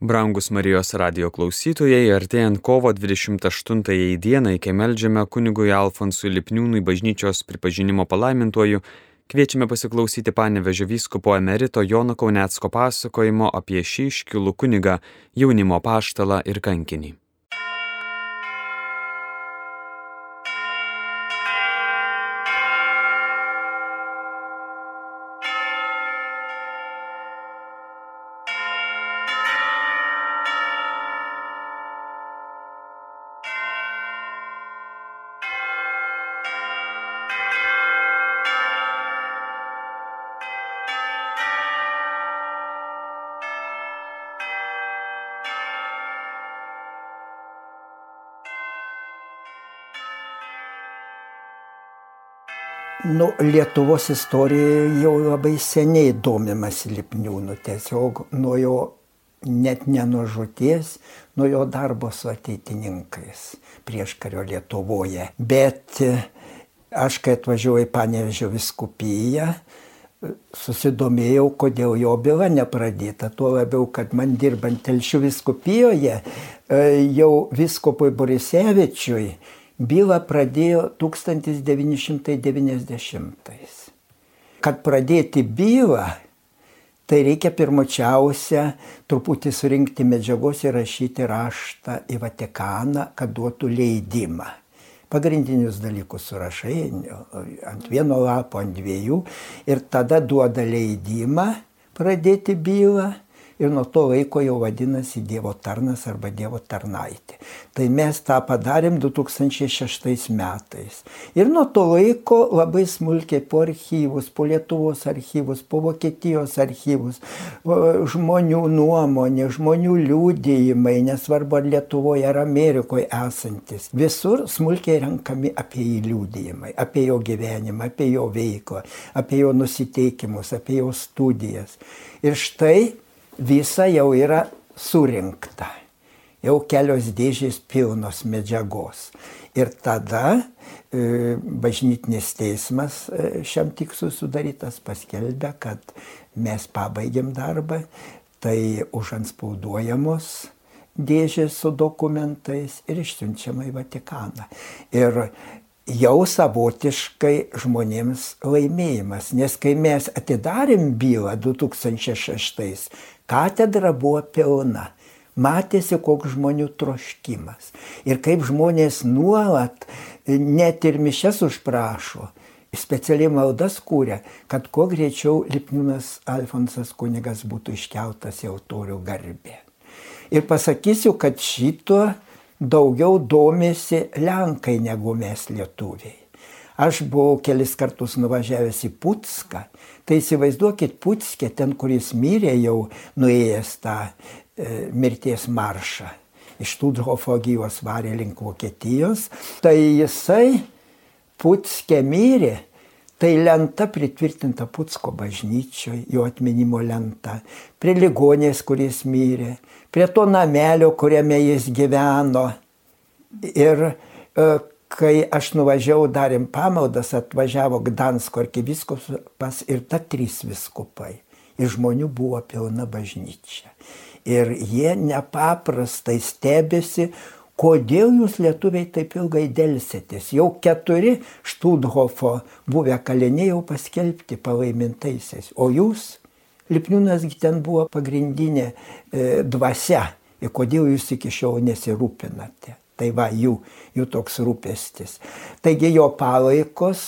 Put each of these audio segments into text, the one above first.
Brangus Marijos radio klausytojai, artėjant kovo 28 dienai, kai melžiame kunigui Alfonsui Lipniūnui bažnyčios pripažinimo palaimintuoju, kviečiame pasiklausyti panevežio vyskupo emerito Jono Kaunecko pasakojimo apie šį iškilų kunigą, jaunimo paštalą ir kankinį. Lietuvos istorijoje jau labai seniai domimasi Lipniūnu, tiesiog nuo jo net ne nuo žuties, nuo jo darbo su ateitininkais prieš kario Lietuvoje. Bet e, aš, kai atvažiuoju į Panevežio viskupiją, susidomėjau, kodėl jo byla nepradėta. Tuo labiau, kad man dirbant Telšių viskupijoje, e, jau viskopui Borisevičiui bylą pradėjo 1990. Kad pradėti bylą, tai reikia pirmočiausia truputį surinkti medžiagos ir rašyti raštą į Vatikaną, kad duotų leidimą. Pagrindinius dalykus surašai ant vieno lapo, ant dviejų ir tada duoda leidimą pradėti bylą ir nuo to laiko jau vadinasi Dievo tarnas arba Dievo tarnaitė. Tai mes tą padarėm 2006 metais. Ir nuo to laiko labai smulkiai po archyvus, po Lietuvos archyvus, po Vokietijos archyvus, žmonių nuomonė, žmonių liūdėjimai, nesvarbu ar Lietuvoje ar Amerikoje esantis. Visur smulkiai renkami apie jį liūdėjimai, apie jo gyvenimą, apie jo veiklą, apie jo nusiteikimus, apie jo studijas. Ir štai visa jau yra surinkta. Jau kelios dėžės pilnos medžiagos. Ir tada e, bažnytinis teismas e, šiam tikslui sudarytas paskelbė, kad mes pabaigėm darbą, tai užanspauduojamos dėžės su dokumentais ir išsiunčiama į Vatikaną. Ir jau savotiškai žmonėms laimėjimas, nes kai mes atidarėm bylą 2006, Katedra buvo pilna. Matėsi, koks žmonių troškimas. Ir kaip žmonės nuolat, net ir mišes užprašo, specialiai maldas kūrė, kad kuo greičiau Lipniūnas Alfonsas kunigas būtų iškeltas į autorių garbę. Ir pasakysiu, kad šito daugiau domėsi Lenkai negu mes lietuviai. Aš buvau kelis kartus nuvažiavęs į Putską. Tai įsivaizduokit Putskė, ten, kuris mirė jau nuėjęs tą e, mirties maršą. Iš Tudhofo gyvos varė link Vokietijos. Tai jisai Putskė mirė. Tai lenta pritvirtinta Putsko bažnyčioje, jo atminimo lenta, prie ligonės, kuris mirė, prie to namelio, kuriame jis gyveno. Ir e, kai aš nuvažiavau, darėm pamaldas, atvažiavo Gdansko arkiviskupas ir ta trys viskupai. Ir žmonių buvo pilna bažnyčia. Ir jie nepaprastai stebėsi, kodėl jūs lietuviai taip ilgai dėlsitės. Jau keturi Študhofo buvę kaliniai jau paskelbti palaimintaisiais. O jūs, Lipniūnasgi ten buvo pagrindinė e, dvasia. Ir kodėl jūs iki šiol nesirūpinate. Tai va jų, jų toks rūpestis. Taigi jo palaikos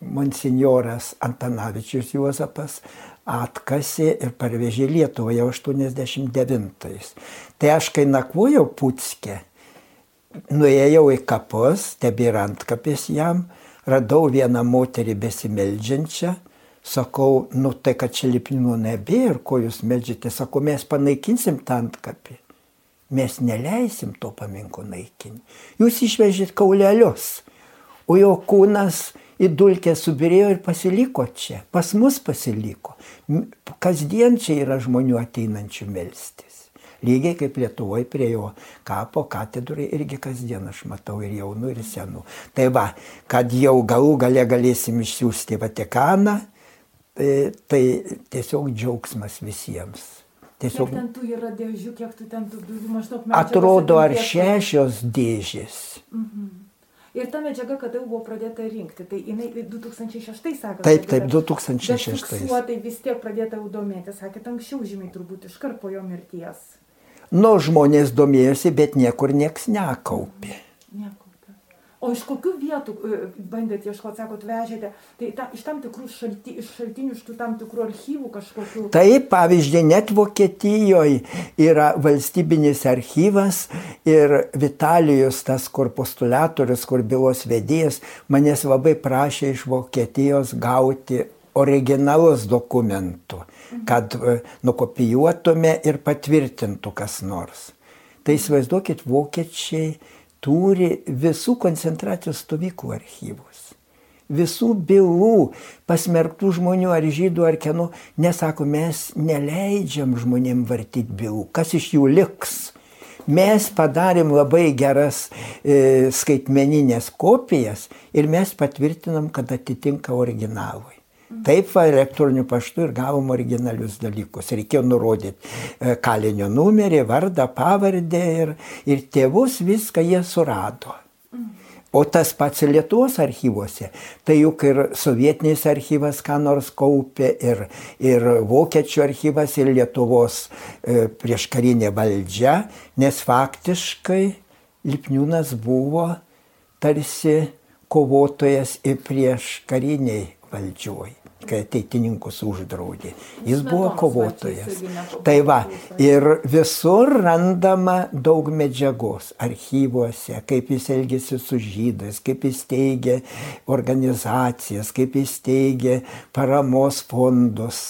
monsinjoras Antanavičius Juozapas atkasė ir parvežė Lietuvą jau 89-ais. Tai aš kai nakvojau Putskė, nuėjau į kapus, tebėra antkapis jam, radau vieną moterį besimeldžiančią, sakau, nu tai kad čia lipnimo nebėra, ko jūs medžiate, sakau, mes panaikinsim tą antkapį mes neleisim to paminklo naikinti. Jūs išvežėt kaulelius, o jo kūnas į dulkę subirėjo ir pasiliko čia. Pas mus pasiliko. Kasdien čia yra žmonių ateinančių melstis. Lygiai kaip Lietuvoje prie jo kapo katedrai irgi kasdien aš matau ir jaunų, ir senų. Tai va, kad jau galų gale galėsim išsiųsti Vatikaną, tai, tai tiesiog džiaugsmas visiems. Tiesiog... Kiek ten tų yra dėžių, kiek tu ten tų dujų maždaug metų. Atrodo, ar šešios dėžės. Mhm. Ir ta medžiaga, kada buvo pradėta rinkti, tai jinai 2006 sakė. Taip, taip, 2006. Tai vis tiek pradėta jau domėti, sakėt, anksčiau žymiai turbūt iškart po jo mirties. Nu, žmonės domėjosi, bet niekur nieks nekaupė. Nieko. O iš kokių vietų e, bandėt ieškoti, sakot, vežėte? Tai ta, iš tam tikrų šalti, iš šaltinių, iš tų tam tikrų archyvų kažkokių? Taip, pavyzdžiui, net Vokietijoje yra valstybinis archyvas ir Vitalijus, tas kur postulatorius, kur bylos vedėjas, manęs labai prašė iš Vokietijos gauti originalus dokumentų, kad e, nukopijuotume ir patvirtintų kas nors. Tai įsivaizduokit, vokiečiai turi visų koncentracijos stovyklų archyvus. Visų bylų pasmerktų žmonių ar žydų ar kieno, nesako, mes neleidžiam žmonėm vartyti bylų, kas iš jų liks. Mes padarėm labai geras e, skaitmeninės kopijas ir mes patvirtinam, kad atitinka originalui. Taip, va, elektroniniu paštu ir gavom originalius dalykus. Reikėjo nurodyti e, kalinio numerį, vardą, pavardę ir, ir tėvus viską jie surado. O tas pats Lietuvos archyvuose, tai juk ir sovietinis archyvas ką nors kaupė, ir, ir vokiečių archyvas, ir Lietuvos e, prieškarinė valdžia, nes faktiškai Lipniūnas buvo tarsi kovotojas ir prieš kariniai valdžioj kai ateitininkus uždraudė. Jis buvo kovotojas. Tai va, ir visur randama daug medžiagos archyvuose, kaip jis elgėsi su žydais, kaip jis teigė organizacijas, kaip jis teigė paramos fondus,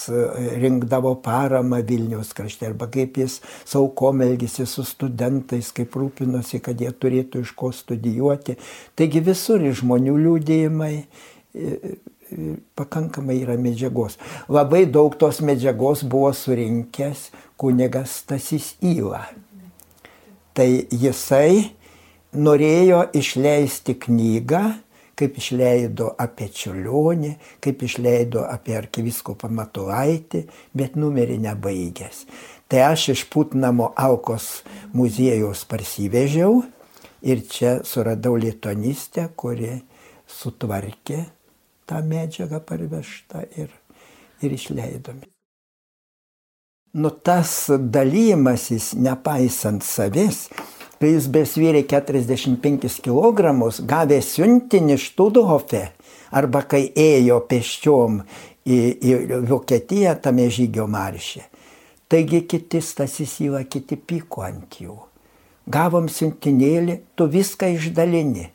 rinkdavo paramą Vilniaus krašte, arba kaip jis saukom elgėsi su studentais, kaip rūpinosi, kad jie turėtų iš ko studijuoti. Taigi visur žmonių liūdėjimai pakankamai yra medžiagos. Labai daug tos medžiagos buvo surinkęs kunigas Stasys Įla. Tai jisai norėjo išleisti knygą, kaip išleido apie Čiulionį, kaip išleido apie arkiviskopą Matulaitį, bet numerį nebaigęs. Tai aš iš Putnamo Alkos muziejaus parsivežiau ir čia suradau lietonistę, kuri sutvarkė tą medžiagą parvežtą ir, ir išleidome. Nu tas dalymasis, nepaisant savęs, kai jis besvyrė 45 kg, gavė siuntinį Študhofe, arba kai ėjo peščiom į, į Vokietiją tame žygio maršė. Taigi kiti stasisyva, kiti pyko ant jų. Gavom siuntinėlį, tu viską išdalini.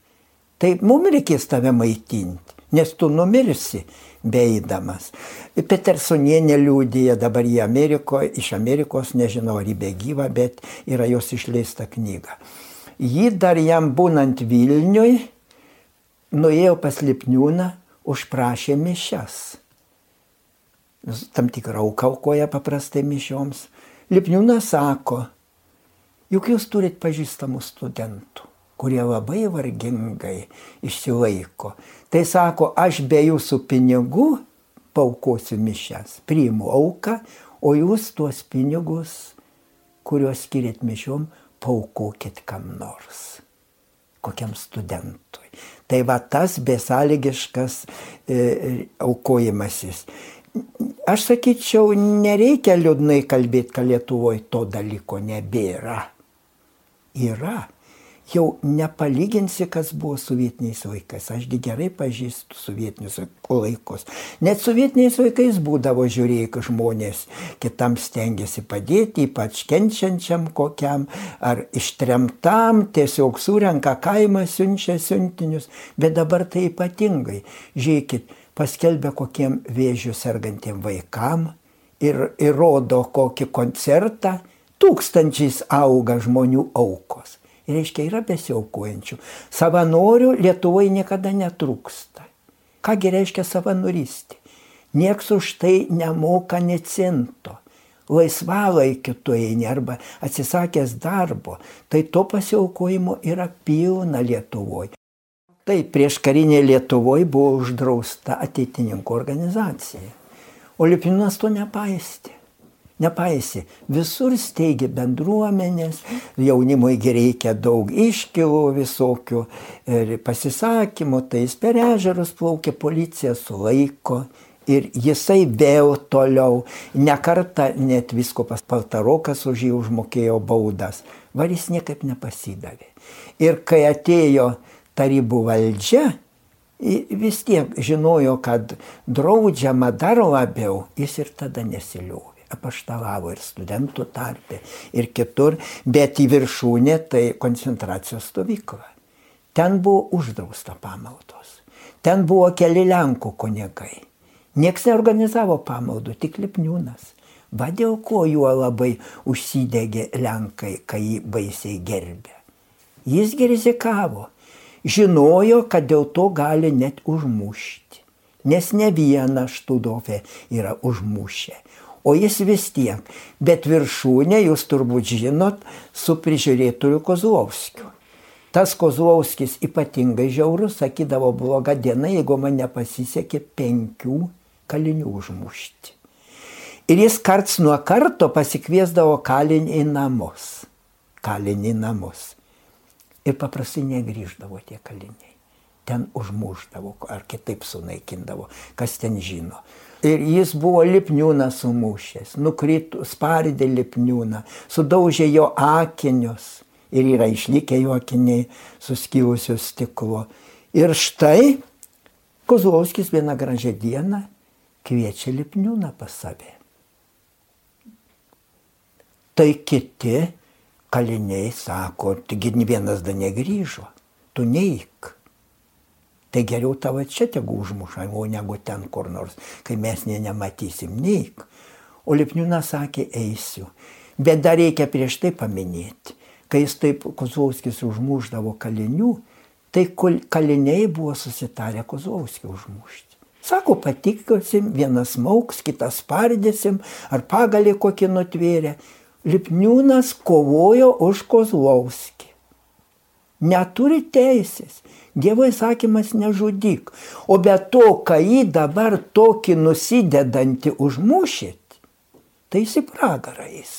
Tai mums reikės tave maitinti nes tu numirsi beeidamas. Petersonienė liūdėja dabar į Amerikoje, iš Amerikos, nežinau ar į begyvą, bet yra jos išleista knyga. Ji dar jam būnant Vilniui, nuėjo pas Lipniūną, užprašė mišes. Tam tikrą auką aukoja paprastai mišioms. Lipniūnas sako, juk jūs turit pažįstamų studentų kurie labai vargingai išsilaiko. Tai sako, aš be jūsų pinigų paukosiu mišes, priimu auką, o jūs tuos pinigus, kuriuos skiriat mišiom, paukokit kam nors, kokiam studentui. Tai va tas besąlygiškas e, aukojimasis. Aš sakyčiau, nereikia liūdnai kalbėti, kad Lietuvoje to dalyko nebėra. Yra jau nepalyginsi, kas buvo sovietiniais laikais. Ašgi gerai pažįstu sovietinius laikus. Net sovietiniais laikais būdavo žiūrėk žmonės, kitam stengiasi padėti, ypač kenčiančiam kokiam, ar ištremtam, tiesiog surenka kaimą, siunčia siuntinius, bet dabar tai ypatingai. Žiūrėkit, paskelbė kokiem vėžių sergantiem vaikam ir įrodo kokį koncertą, tūkstančiais auga žmonių aukos reiškia yra besiaukojančių. Savanorių Lietuvoje niekada netrūksta. Kągi reiškia savanorystė? Niekas už tai nemoka necinto. Laisvalaikiu tu eini arba atsisakęs darbo, tai to pasiaukojimo yra pilna Lietuvoje. Tai prieš karinė Lietuvoje buvo uždrausta ateitininkų organizacija. O Liupinas to nepaistė. Nepaisi, visur steigi bendruomenės, jaunimui reikia daug iškilų visokių. Ir pasisakymų, tai jis per ežerus plaukia, policija sulaiko ir jisai vėl toliau, nekarta net visko pas Paltarokas už jį užmokėjo baudas, var jis niekaip nepasidavė. Ir kai atėjo tarybų valdžia, vis tiek žinojo, kad draudžiama dar labiau, jis ir tada nesiliuvo apaštalavo ir studentų tarpe, ir kitur, bet į viršūnę tai koncentracijos stovykla. Ten buvo uždrausta pamaldos. Ten buvo keli Lenkų kunigai. Niekas neorganizavo pamaldų, tik Lipniūnas. Va dėl ko juo labai užsidegė Lenkai, kai jį baisiai gerbė. Jis rizikavo, žinojo, kad dėl to gali net užmušti. Nes ne vieną študofę yra užmušę o jis vis tiek. Bet viršūnė, jūs turbūt žinot, su prižiūrėtoju Kozlovskiu. Tas Kozlovskis ypatingai žiaurus, sakydavo bloga diena, jeigu man nepasisekė penkių kalinių užmušti. Ir jis karts nuo karto pasikviesdavo kalinį į namus. Kalinį į namus. Ir paprastai negrįždavo tie kaliniai. Ten užmuždavo ar kitaip sunaikindavo, kas ten žino. Ir jis buvo lipniūną sumušęs, nukrito, spardė lipniūną, sudaužė jo akinius ir yra išlikę jo akiniai suskilusios stiklo. Ir štai Kozlovskis vieną gražią dieną kviečia lipniūną pas save. Tai kiti kaliniai sako, taigi vienas dar negrįžo, tu neik tai geriau tavo čia tegu užmuša, o negu ten kur nors, kai mes ne nematysim, neik. O Lipniūnas sakė, eisiu. Bet dar reikia prieš tai paminėti, kai jis taip Kozlovskis užmuždavo kalinių, tai kaliniai buvo susitarę Kozlovskį užmušti. Sako, patikiosim, vienas mauks, kitas pardėsim, ar pagalį kokį nutvėrė. Lipniūnas kovojo už Kozlovskį. Neturi teisės. Dievo įsakymas nežudyk. O be to, kai jį dabar tokį nusidedantį užmušit, tai jis į pragarą eis.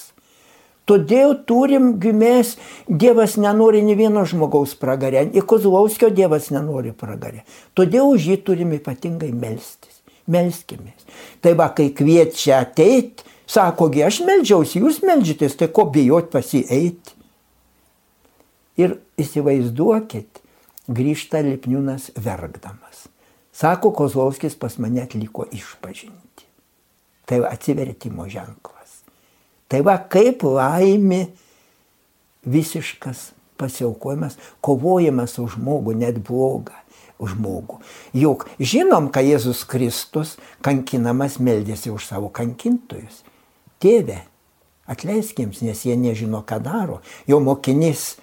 Todėl turim gimės, Dievas nenori ne vieno žmogaus pragarę, į Kozlovskio Dievas nenori pragarę. Todėl už jį turim ypatingai melstis. Melskimės. Tai va, kai kviečia ateiti, sakogi, aš melžiausi, jūs melžitės, tai ko bijot pasieiti. Ir įsivaizduokit, grįžta Lipniūnas verkdamas. Sako, Kozlovskis pas mane atliko išpažinti. Tai atsivertimo ženklas. Tai va, kaip laimi visiškas pasiaukojimas, kovojimas už žmogų, net blogą žmogų. Juk žinom, kad Jėzus Kristus kankinamas meldėsi už savo kankintojus. Tėve, atleiskiems, nes jie nežino, ką daro. Jo mokinys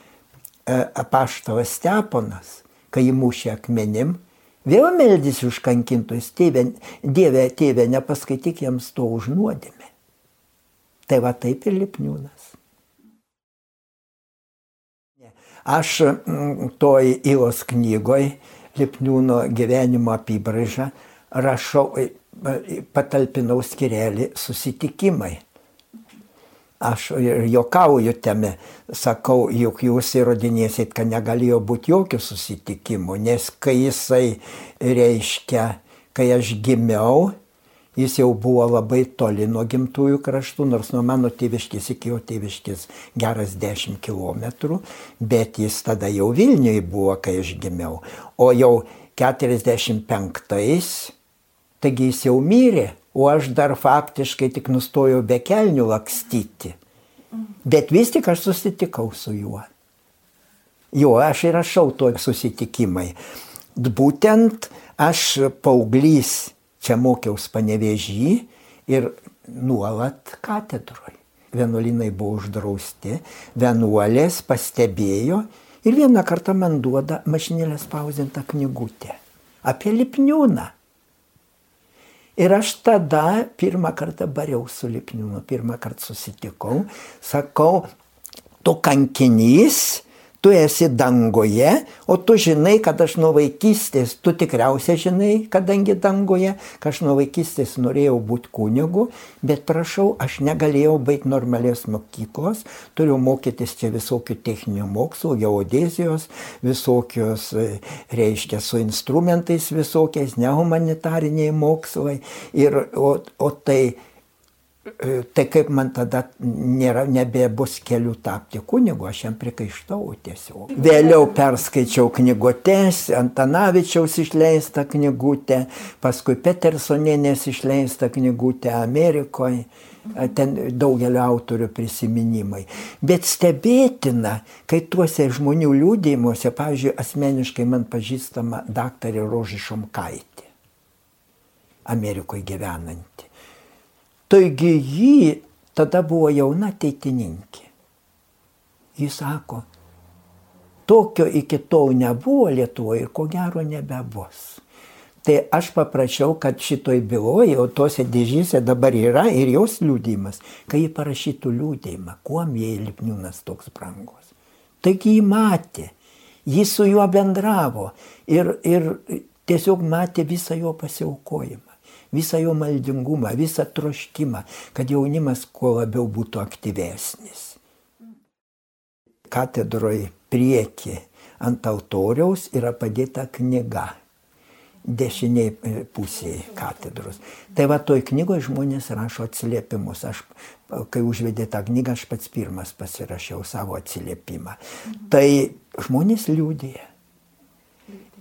apaštalas Steponas, kai jį mušė akmenim, vėl meldys už kankintojus, tėvė, Dieve, tėvė, nepaskaityk jiems to už nuodėmę. Tai va taip ir lipniūnas. Aš mm, toj Ilos knygoj Lipniūno gyvenimo apibraižą rašau, e, patalpinau skirelį susitikimai aš ir juokauju tame, sakau, juk jūs įrodinėsit, kad negalėjo būti jokių susitikimų, nes kai jisai reiškia, kai aš gimiau, jis jau buvo labai toli nuo gimtųjų kraštų, nors nuo mano tėviškis iki jo tėviškis geras 10 km, bet jis tada jau Vilniui buvo, kai aš gimiau. O jau 45-ais, taigi jis jau mirė, o aš dar faktiškai tik nustojau be kelnių lakstyti. Bet vis tik aš susitikau su juo. Jo, aš ir rašau to susitikimai. Būtent aš paauglys čia mokiausi panevežį ir nuolat katedroje. Vienuolinai buvo uždrausti, vienuolės pastebėjo ir vieną kartą man duoda mašinėlę spausdintą knygutę apie Lipniūną. Ir aš tada pirmą kartą bariau su Lipniūnu, pirmą kartą susitikau, sakau, tu kankinys, tu esi dangoje, o tu žinai, kad aš nuo vaikystės, tu tikriausiai žinai, kadangi dangoje, kad aš nuo vaikystės norėjau būti kunigu, bet prašau, aš negalėjau baigti normalios mokyklos, turiu mokytis čia visokių techninių mokslų, geodezijos, visokios, e, reiškia, su instrumentais visokiais, nehumanitariniai mokslai. Ir, o, o tai tai kaip man tada nėra, nebebus kelių tapti kunigu, aš jam prikaištau tiesiog. Vėliau perskaičiau knygutės, Antanavičiaus išleistą knygutę, paskui Petersonienės išleistą knygutę Amerikoje, ten daugelio autorių prisiminimai. Bet stebėtina, kai tuose žmonių liūdėjimuose, pavyzdžiui, asmeniškai man pažįstama daktarė Rožį Šomkaitė, Amerikoje gyvenanti Taigi jį tada buvo jauna ateitininkė. Jis sako, tokio iki tol nebuvo Lietuvoje ir ko gero nebebus. Tai aš paprašiau, kad šitoj byloje, o tose dėžyse dabar yra ir jos liūdimas, kai jį parašytų liūdėjimą, kuom jai Lipniūnas toks brangus. Taigi jį matė, jis su juo bendravo ir, ir tiesiog matė visą jo pasiaukojimą visą jo maldingumą, visą troškimą, kad jaunimas kuo labiau būtų aktyvesnis. Katedroje prieki ant altoriaus yra padėta knyga dešiniai e, pusėje katedros. Tai va toj knygoje žmonės rašo atsiliepimus. Aš, kai užvedė tą knygą, aš pats pirmas pasirašiau savo atsiliepimą. Mhm. Tai žmonės liūdėja.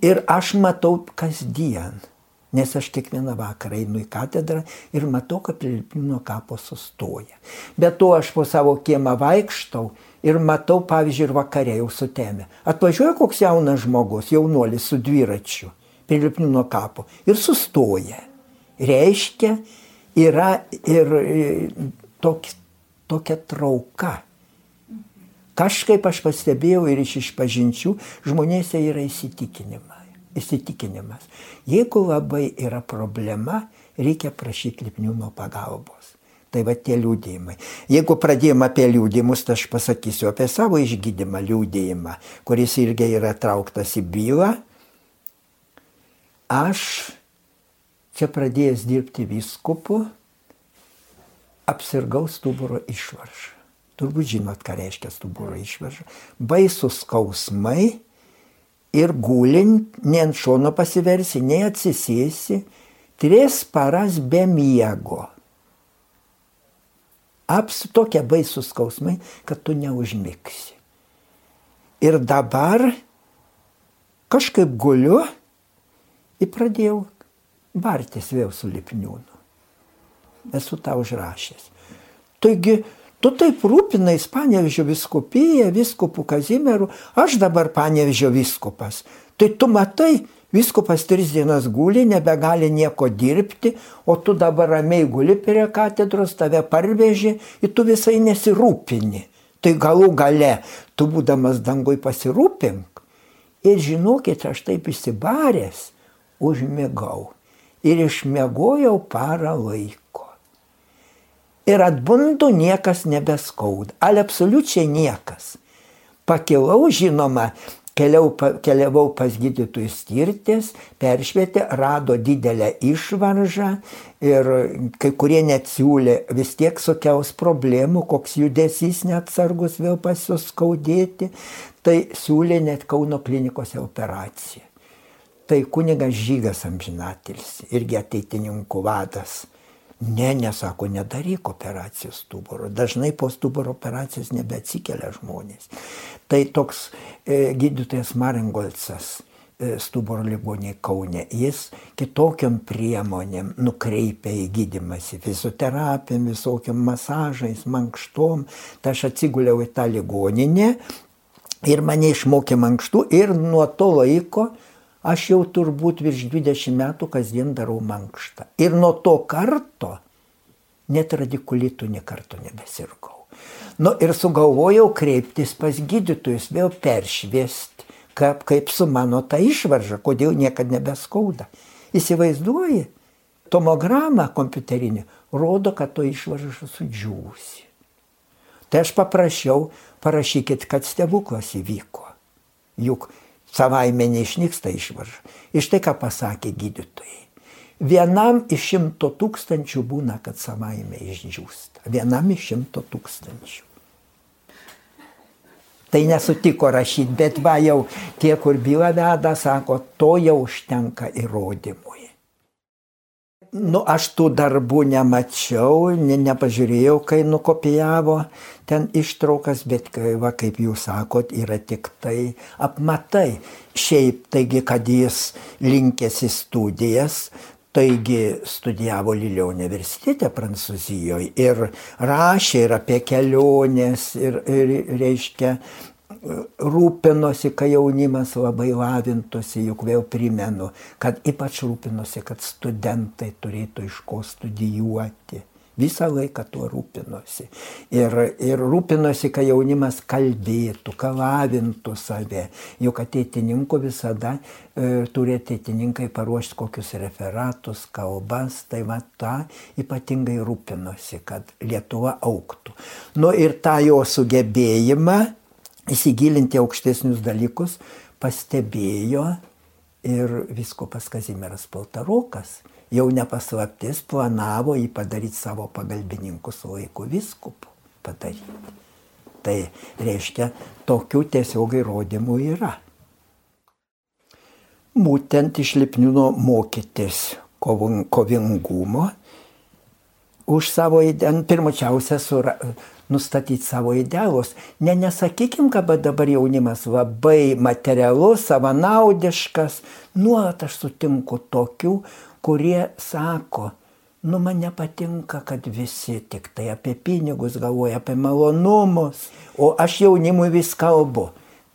Ir aš matau kasdien Nes aš kiekvieną vakarą einu į katedrą ir matau, kad prie Lipniūno kapo sustoja. Bet to aš po savo kiemą vaikštau ir matau, pavyzdžiui, ir vakarė jau sutemė. Atvažiuoja koks jaunas žmogus, jaunuolis su dviračiu prie Lipniūno kapo ir sustoja. Reiškia, yra ir tok, tokia trauka. Kažkaip aš pastebėjau ir iš išpažinčių žmonėse yra įsitikinimas įsitikinimas. Jeigu labai yra problema, reikia prašyti lipniūno pagalbos. Tai va tie liūdėjimai. Jeigu pradėjom apie liūdėjimus, tai aš pasakysiu apie savo išgydymą liūdėjimą, kuris irgi yra trauktas į bylą. Aš čia pradėjęs dirbti viskupu, apsirgau stuburo išvaržą. Turbūt žinot, ką reiškia stuburo išvarža. Baisus skausmai, ir gulint, nei ant šono pasiversi, nei atsisėsi, tris paras be miego. Aps tokie baisus skausmai, kad tu neužmigsi. Ir dabar kažkaip guliu ir pradėjau bartis vėl su lipniūnu. Esu tą užrašęs. Taigi Tu taip rūpinais Panevežio viskupija, viskupų Kazimierų, aš dabar Panevežio viskupas. Tai tu matai, viskupas tris dienas guli, nebegali nieko dirbti, o tu dabar ramiai guli prie katedros, tave parveži ir tu visai nesirūpini. Tai galų gale, tu būdamas dangui pasirūpink. Ir žinokit, aš taip įsibaręs, užmigau. Ir išmegojau parą laiko ir atbundu niekas nebeskauda. Al absoliučiai niekas. Pakilau, žinoma, keliau, keliavau pas gydytojus tirtis, peršvietė, rado didelę išvaržą ir kai kurie net siūlė vis tiek sukels problemų, koks judesys neatsargus vėl pasiskaudėti, tai siūlė net Kauno klinikose operaciją. Tai kunigas Žygas amžinatilis, irgi ateitininkų vadas Ne, nesako, nedaryk operacijos stuburo. Dažnai po stuburo operacijos nebeatsikelia žmonės. Tai toks e, gydytojas Maringolcas e, stuburo ligoniai Kaune, jis kitokiam priemonėm nukreipia į gydimąsi, fizioterapijom, visokiam masažais, mankštom. Tai aš atsiguliau į tą ligoninę ir mane išmokė mankštų ir nuo to laiko Aš jau turbūt virš 20 metų kasdien darau mankštą. Ir nuo to karto net radikulitų nekarto nebesirgau. Nu ir sugalvojau kreiptis pas gydytojus, vėl peršviesti, kaip, kaip su mano ta išvarža, kodėl niekada nebeskauda. Įsivaizduoji, tomogramą kompiuterinį rodo, kad to išvarža sudžiūsi. Tai aš paprašiau, parašykit, kad stebuklas įvyko. juk savaime neišnyksta išvarža. Iš tai, ką pasakė gydytojai. Vienam iš šimto tūkstančių būna, kad savaime išdžiūsta. Vienam iš šimto tūkstančių. Tai nesutiko rašyti, bet va jau tie, kur bylą veda, sako, to jau užtenka įrodymui nu, aš tų darbų nemačiau, ne, nepažiūrėjau, kai nukopijavo ten ištraukas, bet kai, va, kaip jūs sakot, yra tik tai apmatai. Šiaip, taigi, kad jis linkėsi studijas, taigi studijavo Lilio universitete Prancūzijoje ir rašė ir apie keliones, ir, ir reiškia, rūpinosi, kai jaunimas labai lavintųsi, juk vėl primenu, kad ypač rūpinosi, kad studentai turėtų iš ko studijuoti. Visą laiką tuo rūpinosi. Ir, ir rūpinosi, kad jaunimas kalbėtų, kalavintų save. Juk ateitininkų visada e, turi ateitininkai paruošti kokius referatus, kalbas. Tai va tą ypatingai rūpinosi, kad Lietuva auktų. Nu ir tą jo sugebėjimą įsigilinti aukštesnius dalykus, pastebėjo ir viskupas Kazimieras Paltarokas. Jau nepaslaptis planavo jį padaryti savo pagalbininkų su laiku viskupu padaryti. Tai reiškia, tokių tiesiog įrodymų yra. Būtent iš Lipniūno mokytis kovingumo už savo, pirmačiausia, sura, nustatyti savo idealus. Ne, nesakykim, kad dabar jaunimas labai materialus, savanaudiškas. Nuolat aš sutinku tokių, kurie sako, nu man nepatinka, kad visi tik tai apie pinigus galvoja, apie malonumus, o aš jaunimui vis kalbu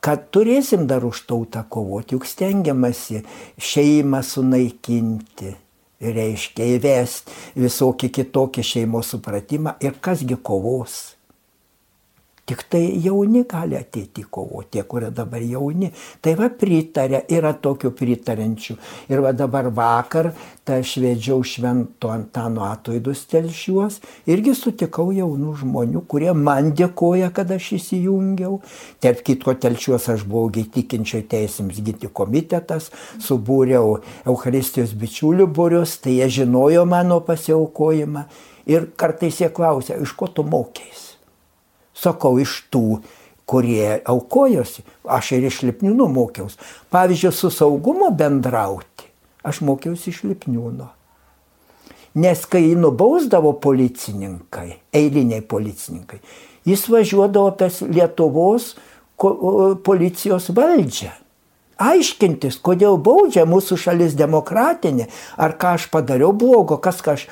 kad turėsim dar už tautą kovoti, juk stengiamasi šeimą sunaikinti, reiškia įvesti visokį kitokį šeimos supratimą ir kasgi kovos. Tik tai jauni gali ateiti kovo, tie, kurie dabar jauni. Tai va pritarė, yra tokių pritarančių. Ir va dabar vakar, tai aš vedžiau švento Antano atlaidus telšiuos, irgi sutikau jaunų žmonių, kurie man dėkoja, kad aš įsijungiau. Tarp kitko telšiuos aš buvau tikinčio teisėms gyti komitetas, subūriau Euharistijos bičiulių būrius, tai jie žinojo mano pasiaukojimą. Ir kartais jie klausia, iš ko tu mokėjai? Sakau, iš tų, kurie aukojosi, aš ir iš Lipniūno mokiausi. Pavyzdžiui, su saugumo bendrauti, aš mokiausi iš Lipniūno. Nes kai jį nubausdavo policininkai, eiliniai policininkai, jis važiuodavo per Lietuvos policijos valdžią. Aiškintis, kodėl baudžia mūsų šalis demokratinė, ar ką aš padariau blogo, kas ką aš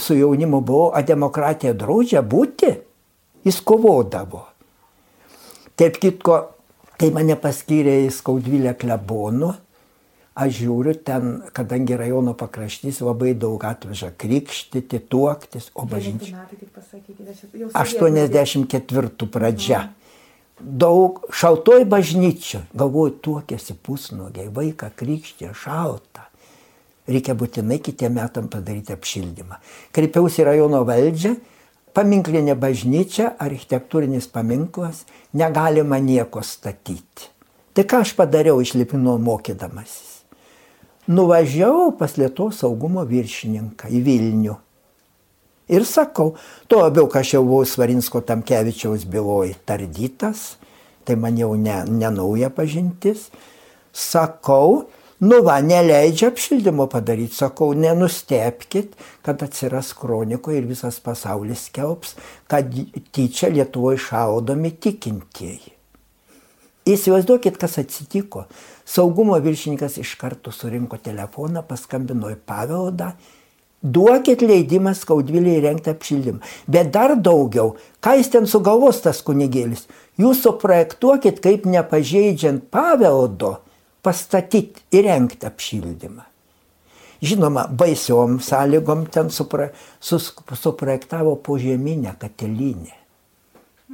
su jaunimu buvau, a demokratija draudžia būti jis kovodavo. Taip kitko, kai mane paskyrė į Skaudvilę klebonų, aš žiūriu ten, kadangi rajono pakraštys labai daug atveža krikštyti, tuoktis, o bažnyčia. 84 pradžia. Daug šaltoj bažnyčia, galvoju, tuokėsi pusnuogiai, vaiką krikštė, šalta. Reikia būtinai kitiem metam padaryti apšildymą. Kreipiausi į rajono valdžią paminklinė bažnyčia, architektūrinis paminklas, negalima nieko statyti. Tai ką aš padariau išlipino mokydamasis? Nuvažiavau pas Lietuvos saugumo viršininką į Vilnių. Ir sakau, tuo labiau, kad aš jau buvau Svarinsko Tamkevičiaus byloje tardytas, tai man jau ne, ne nauja pažintis. Sakau, Nu va, neleidžia apšildymo padaryti, sakau, nenustepkit, kad atsiras kronikoje ir visas pasaulis kelbs, kad tyčia Lietuvoje šaudomi tikintieji. Įsivaizduokit, kas atsitiko. Saugumo viršininkas iš karto surinko telefoną, paskambino į paveldą, duokit leidimą skaudviliai rengti apšildymą. Bet dar daugiau, ką jis ten sugalvos tas kunigėlis, jūs suprojektuokit, kaip nepažeidžiant paveldo pastatyti, įrengti apšildymą. Žinoma, baisiom sąlygom ten supra, sus, suprojektavo požeminę katilinę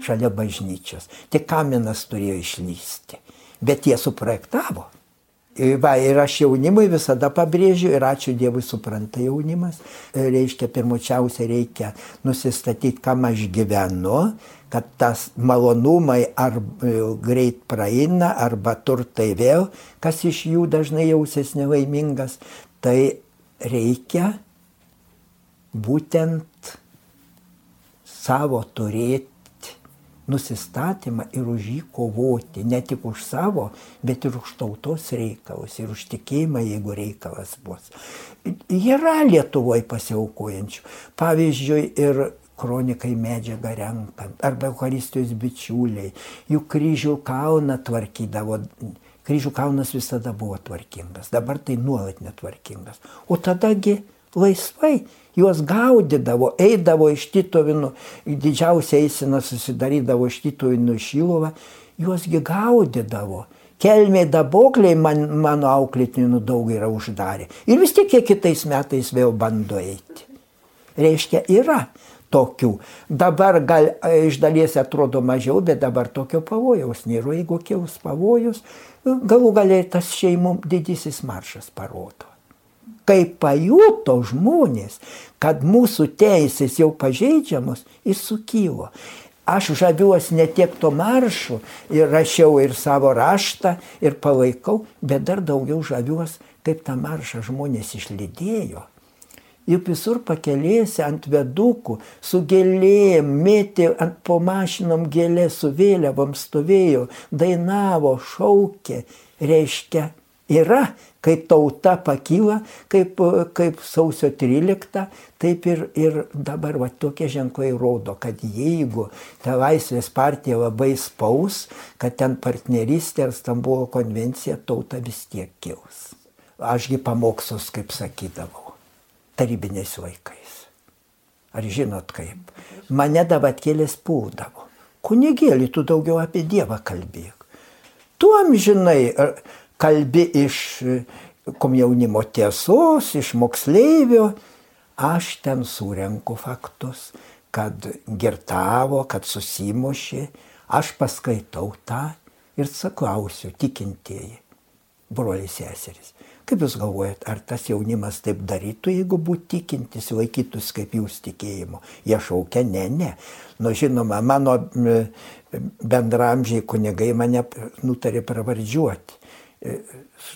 šalia bažnyčios. Tik kaminas turėjo išlysti. Bet jie suprojektavo. Va, ir aš jaunimui visada pabrėžiu ir ačiū Dievui supranta jaunimas. Reiškia, pirmučiausia reikia nusistatyti, kam aš gyvenu, kad tas malonumai ar e, greit praeina, arba turtai vėl, kas iš jų dažnai jausis nelaimingas, tai reikia būtent savo turėti nusistatymą ir už jį kovoti, ne tik už savo, bet ir už tautos reikalus, ir už tikėjimą, jeigu reikalas bus. Yra Lietuvoje pasiaukojančių. Pavyzdžiui, ir kronikai medžiagą renkant, arba Euharistijos bičiuliai, juk kryžių kalną tvarkydavo. Kryžių kalnas visada buvo tvarkingas, dabar tai nuolat netvarkingas. O tadagi laisvai juos gaudydavo, eidavo iš Titovinų, didžiausia eisena susidarydavo iš Titovinų Šilovą, juosgi gaudydavo. Kelmiai dabokliai man, mano auklėtinių daug yra uždarę. Ir vis tiek kitais metais vėl bando eiti. Reiškia, yra tokių. Dabar gal iš dalies atrodo mažiau, bet dabar tokio pavojaus nėra. Jeigu kils pavojus, galų galiai tas šeimų didysis maršas parodo kai pajuto žmonės, kad mūsų teisės jau pažeidžiamos, jis sukylo. Aš žaviuosi ne tiek to maršu ir rašiau ir savo raštą ir palaikau, bet dar daugiau žaviuosi, kaip tą maršą žmonės išlydėjo. Juk visur pakelėse ant vedukų, su gėlėm, mėtė ant po mašinom gėlė, su vėliavom stovėjo, dainavo, šaukė, reiškia, yra kai tauta pakyla, kaip, kaip sausio 13, taip ir, ir dabar va, tokie ženklai rodo, kad jeigu ta laisvės partija labai spaus, kad ten partnerystė ar Stambulo konvencija, tauta vis tiek kils. Ašgi pamokslus, kaip sakydavau, tarybiniais laikais. Ar žinot kaip? Mane dabatkėlės pūdavo. Kunigėlį, tu daugiau apie Dievą kalbėk. Tu amžinai kalbi iš e, komjaunimo tiesos, iš moksleivio, aš ten surenku faktus, kad girtavo, kad susimušė, aš paskaitau tą ir saklausiu tikintieji, broliai seserys. Kaip Jūs galvojat, ar tas jaunimas taip darytų, jeigu būtų tikintis, laikytus kaip Jūs tikėjimo? Jie šaukia, ne, ne. Nu, žinoma, mano bendramžiai kunigai mane nutarė pravardžiuoti. E,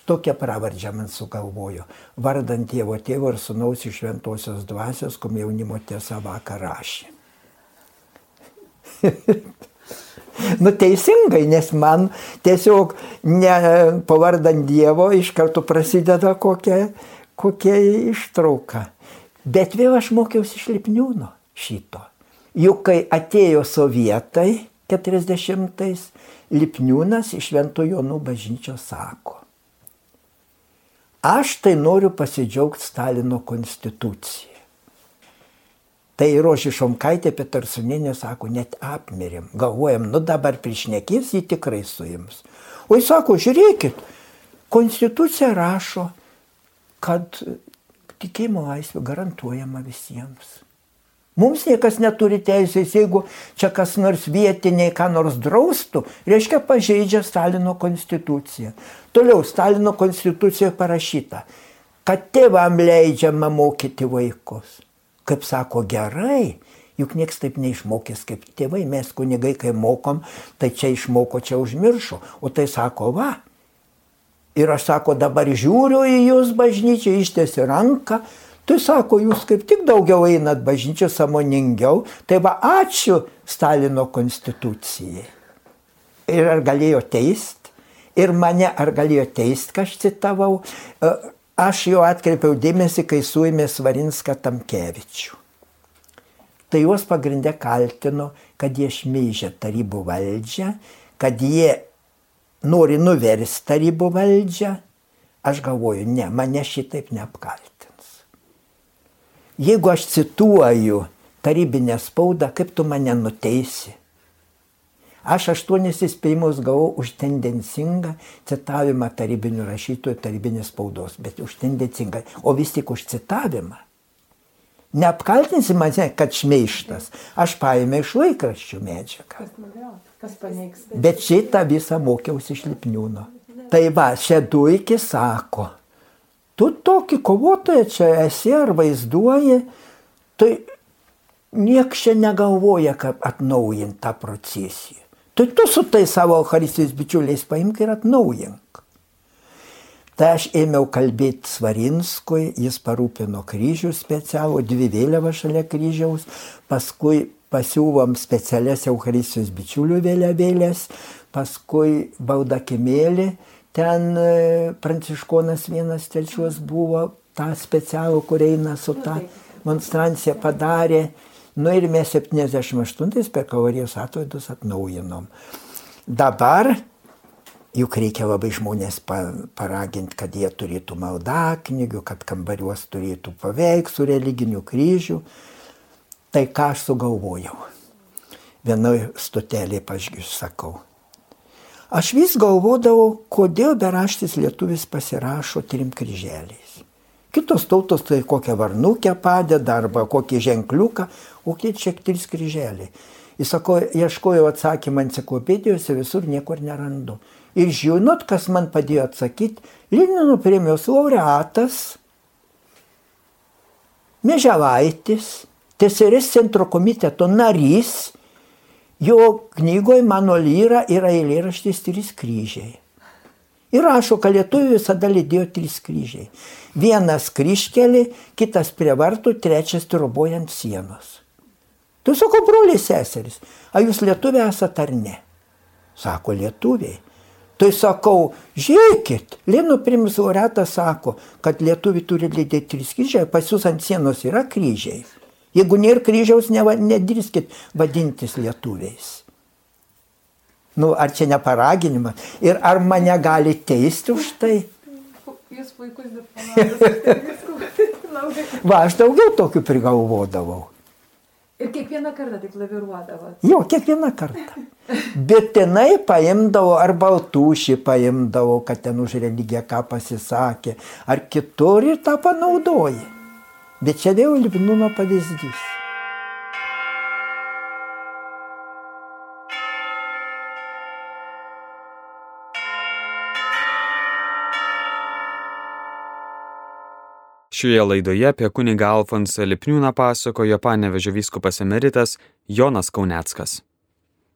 tokią pravardžią man sugalvojo. Vardant Dievo tėvo ir sunaus iš šventosios dvasios, kom jaunimo tiesa vakar rašė. nu teisingai, nes man tiesiog ne pavardant Dievo iš karto prasideda kokia, kokia ištrauka. Bet vėl aš mokiausi iš Lipniūno šito. Juk kai atėjo sovietai 40-ais, Lipniūnas iš Švento Jonų bažnyčio sako. Aš tai noriu pasidžiaugti Stalino konstituciją. Tai Rožį Šomkaitė Petarsuninė sako, net apmirėm, galvojam, nu dabar priešnekės jį tikrai suims. O jis sako, žiūrėkit, konstitucija rašo, kad tikėjimo laisvė garantuojama visiems. Mums niekas neturi teisės, jeigu čia kas nors vietiniai ką nors draustų, reiškia pažeidžia Stalino konstituciją. Toliau Stalino konstitucijoje parašyta, kad tėvam leidžiama mokyti vaikus. Kaip sako, gerai, juk nieks taip neišmokys kaip tėvai, mes kunigai, kai mokom, tai čia išmoko, čia užmiršo, o tai sako, va. Ir aš sako, dabar žiūriu į jūs bažnyčią, ištiesi ranką, Tai sako, jūs kaip tik daugiau einat bažnyčio samoningiau, tai va ačiū Stalino konstitucijai. Ir ar galėjo teist, ir mane ar galėjo teist, ką aš citavau, e, aš jau atkreipiau dėmesį, kai suėmė Svarinską Tamkevičių. Tai juos pagrindę kaltino, kad jie šmeižia tarybų valdžią, kad jie nori nuversti tarybų valdžią. Aš galvoju, ne, mane šitaip neapkaltino. Jeigu aš cituoju tarybinę spaudą, kaip tu mane nuteisi? Aš aštuonis įspėjimus gavau už tendencingą citavimą tarybinių rašytojų, tarybinės spaudos, bet už tendencingą, o vis tik už citavimą. Neapkaltinsi mane, kad šmeištas. Aš paėmė iš laikraščių medžiagą. Bet šitą visą mokiausi iš Lipniūno. Tai va, Šeduikis sako, tu tokį kovotoją čia esi ar vaizduoji, tai nieks čia negalvoja, kaip atnaujinti tą procesiją. Tai tu su tai savo Eucharistijos bičiuliais paimk ir atnaujink. Tai aš ėmiau kalbėti Svarinskui, jis parūpino kryžių specialų, dvi vėliavas šalia kryžiaus, paskui pasiūvom specialias Eucharistijos bičiulių vėliavėlės, paskui baudakimėlį, ten e, pranciškonas vienas telčiuos buvo, tą specialų, kur eina su tą monstranciją padarė. Nu ir mes 78 per kavarijos atvaidus atnaujinom. Dabar juk reikia labai žmonės paraginti, kad jie turėtų maldaknygių, kad kambariuos turėtų paveikslų, religinių kryžių. Tai ką aš sugalvojau. Vienoje stotelėje, pažiūrėjau, sakau, Aš vis galvodavau, kodėl beraštis lietuvis pasirašo trim kryželiais. Kitos tautos tai kokią varnukę padeda arba kokį ženkliuką, o kiek čia trys kryželiai. Jis sako, ieškojau atsakymą enciklopedijose, visur niekur nerandu. Ir žinot, kas man padėjo atsakyti, Lenino premijos laureatas Meželaitis, TSRS centro komiteto narys Jo knygoje mano lyra yra eilėraštis trys kryžiai. Ir rašo, kad lietuvių visada lydėjo trys kryžiai. Vienas kryškelį, kitas prie vartų, trečias trobojant sienos. Tu sako, broliai seseris, ar jūs lietuviai esate ar ne? Sako, lietuviai. Tai sakau, žiūrėkit, Lino primus laureatas sako, kad lietuviai turi lydėti trys kryžiai, pas jūs ant sienos yra kryžiai. Jeigu nėra kryžiaus, nedrįskit vadintis lietuviais. Nu, ar čia neparaginimas? Ir ar mane gali teisti už tai? Jūs puikus diplomatas. Va, aš daugiau tokių prigalvodavau. Ir kiekvieną kartą taip laviruodavo. Jo, kiekvieną kartą. Bet tenai paimdavo, ar baltūšį paimdavo, kad ten už religiją ką pasisakė, ar kitur ir tą panaudoja. Bet čia vėl Libnuno pavyzdys. Šioje laidoje apie kunigą Alfonsą Lipniūną pasakojo panevežio vyskupas emeritas Jonas Kauneckas.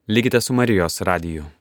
Likite su Marijos radiju.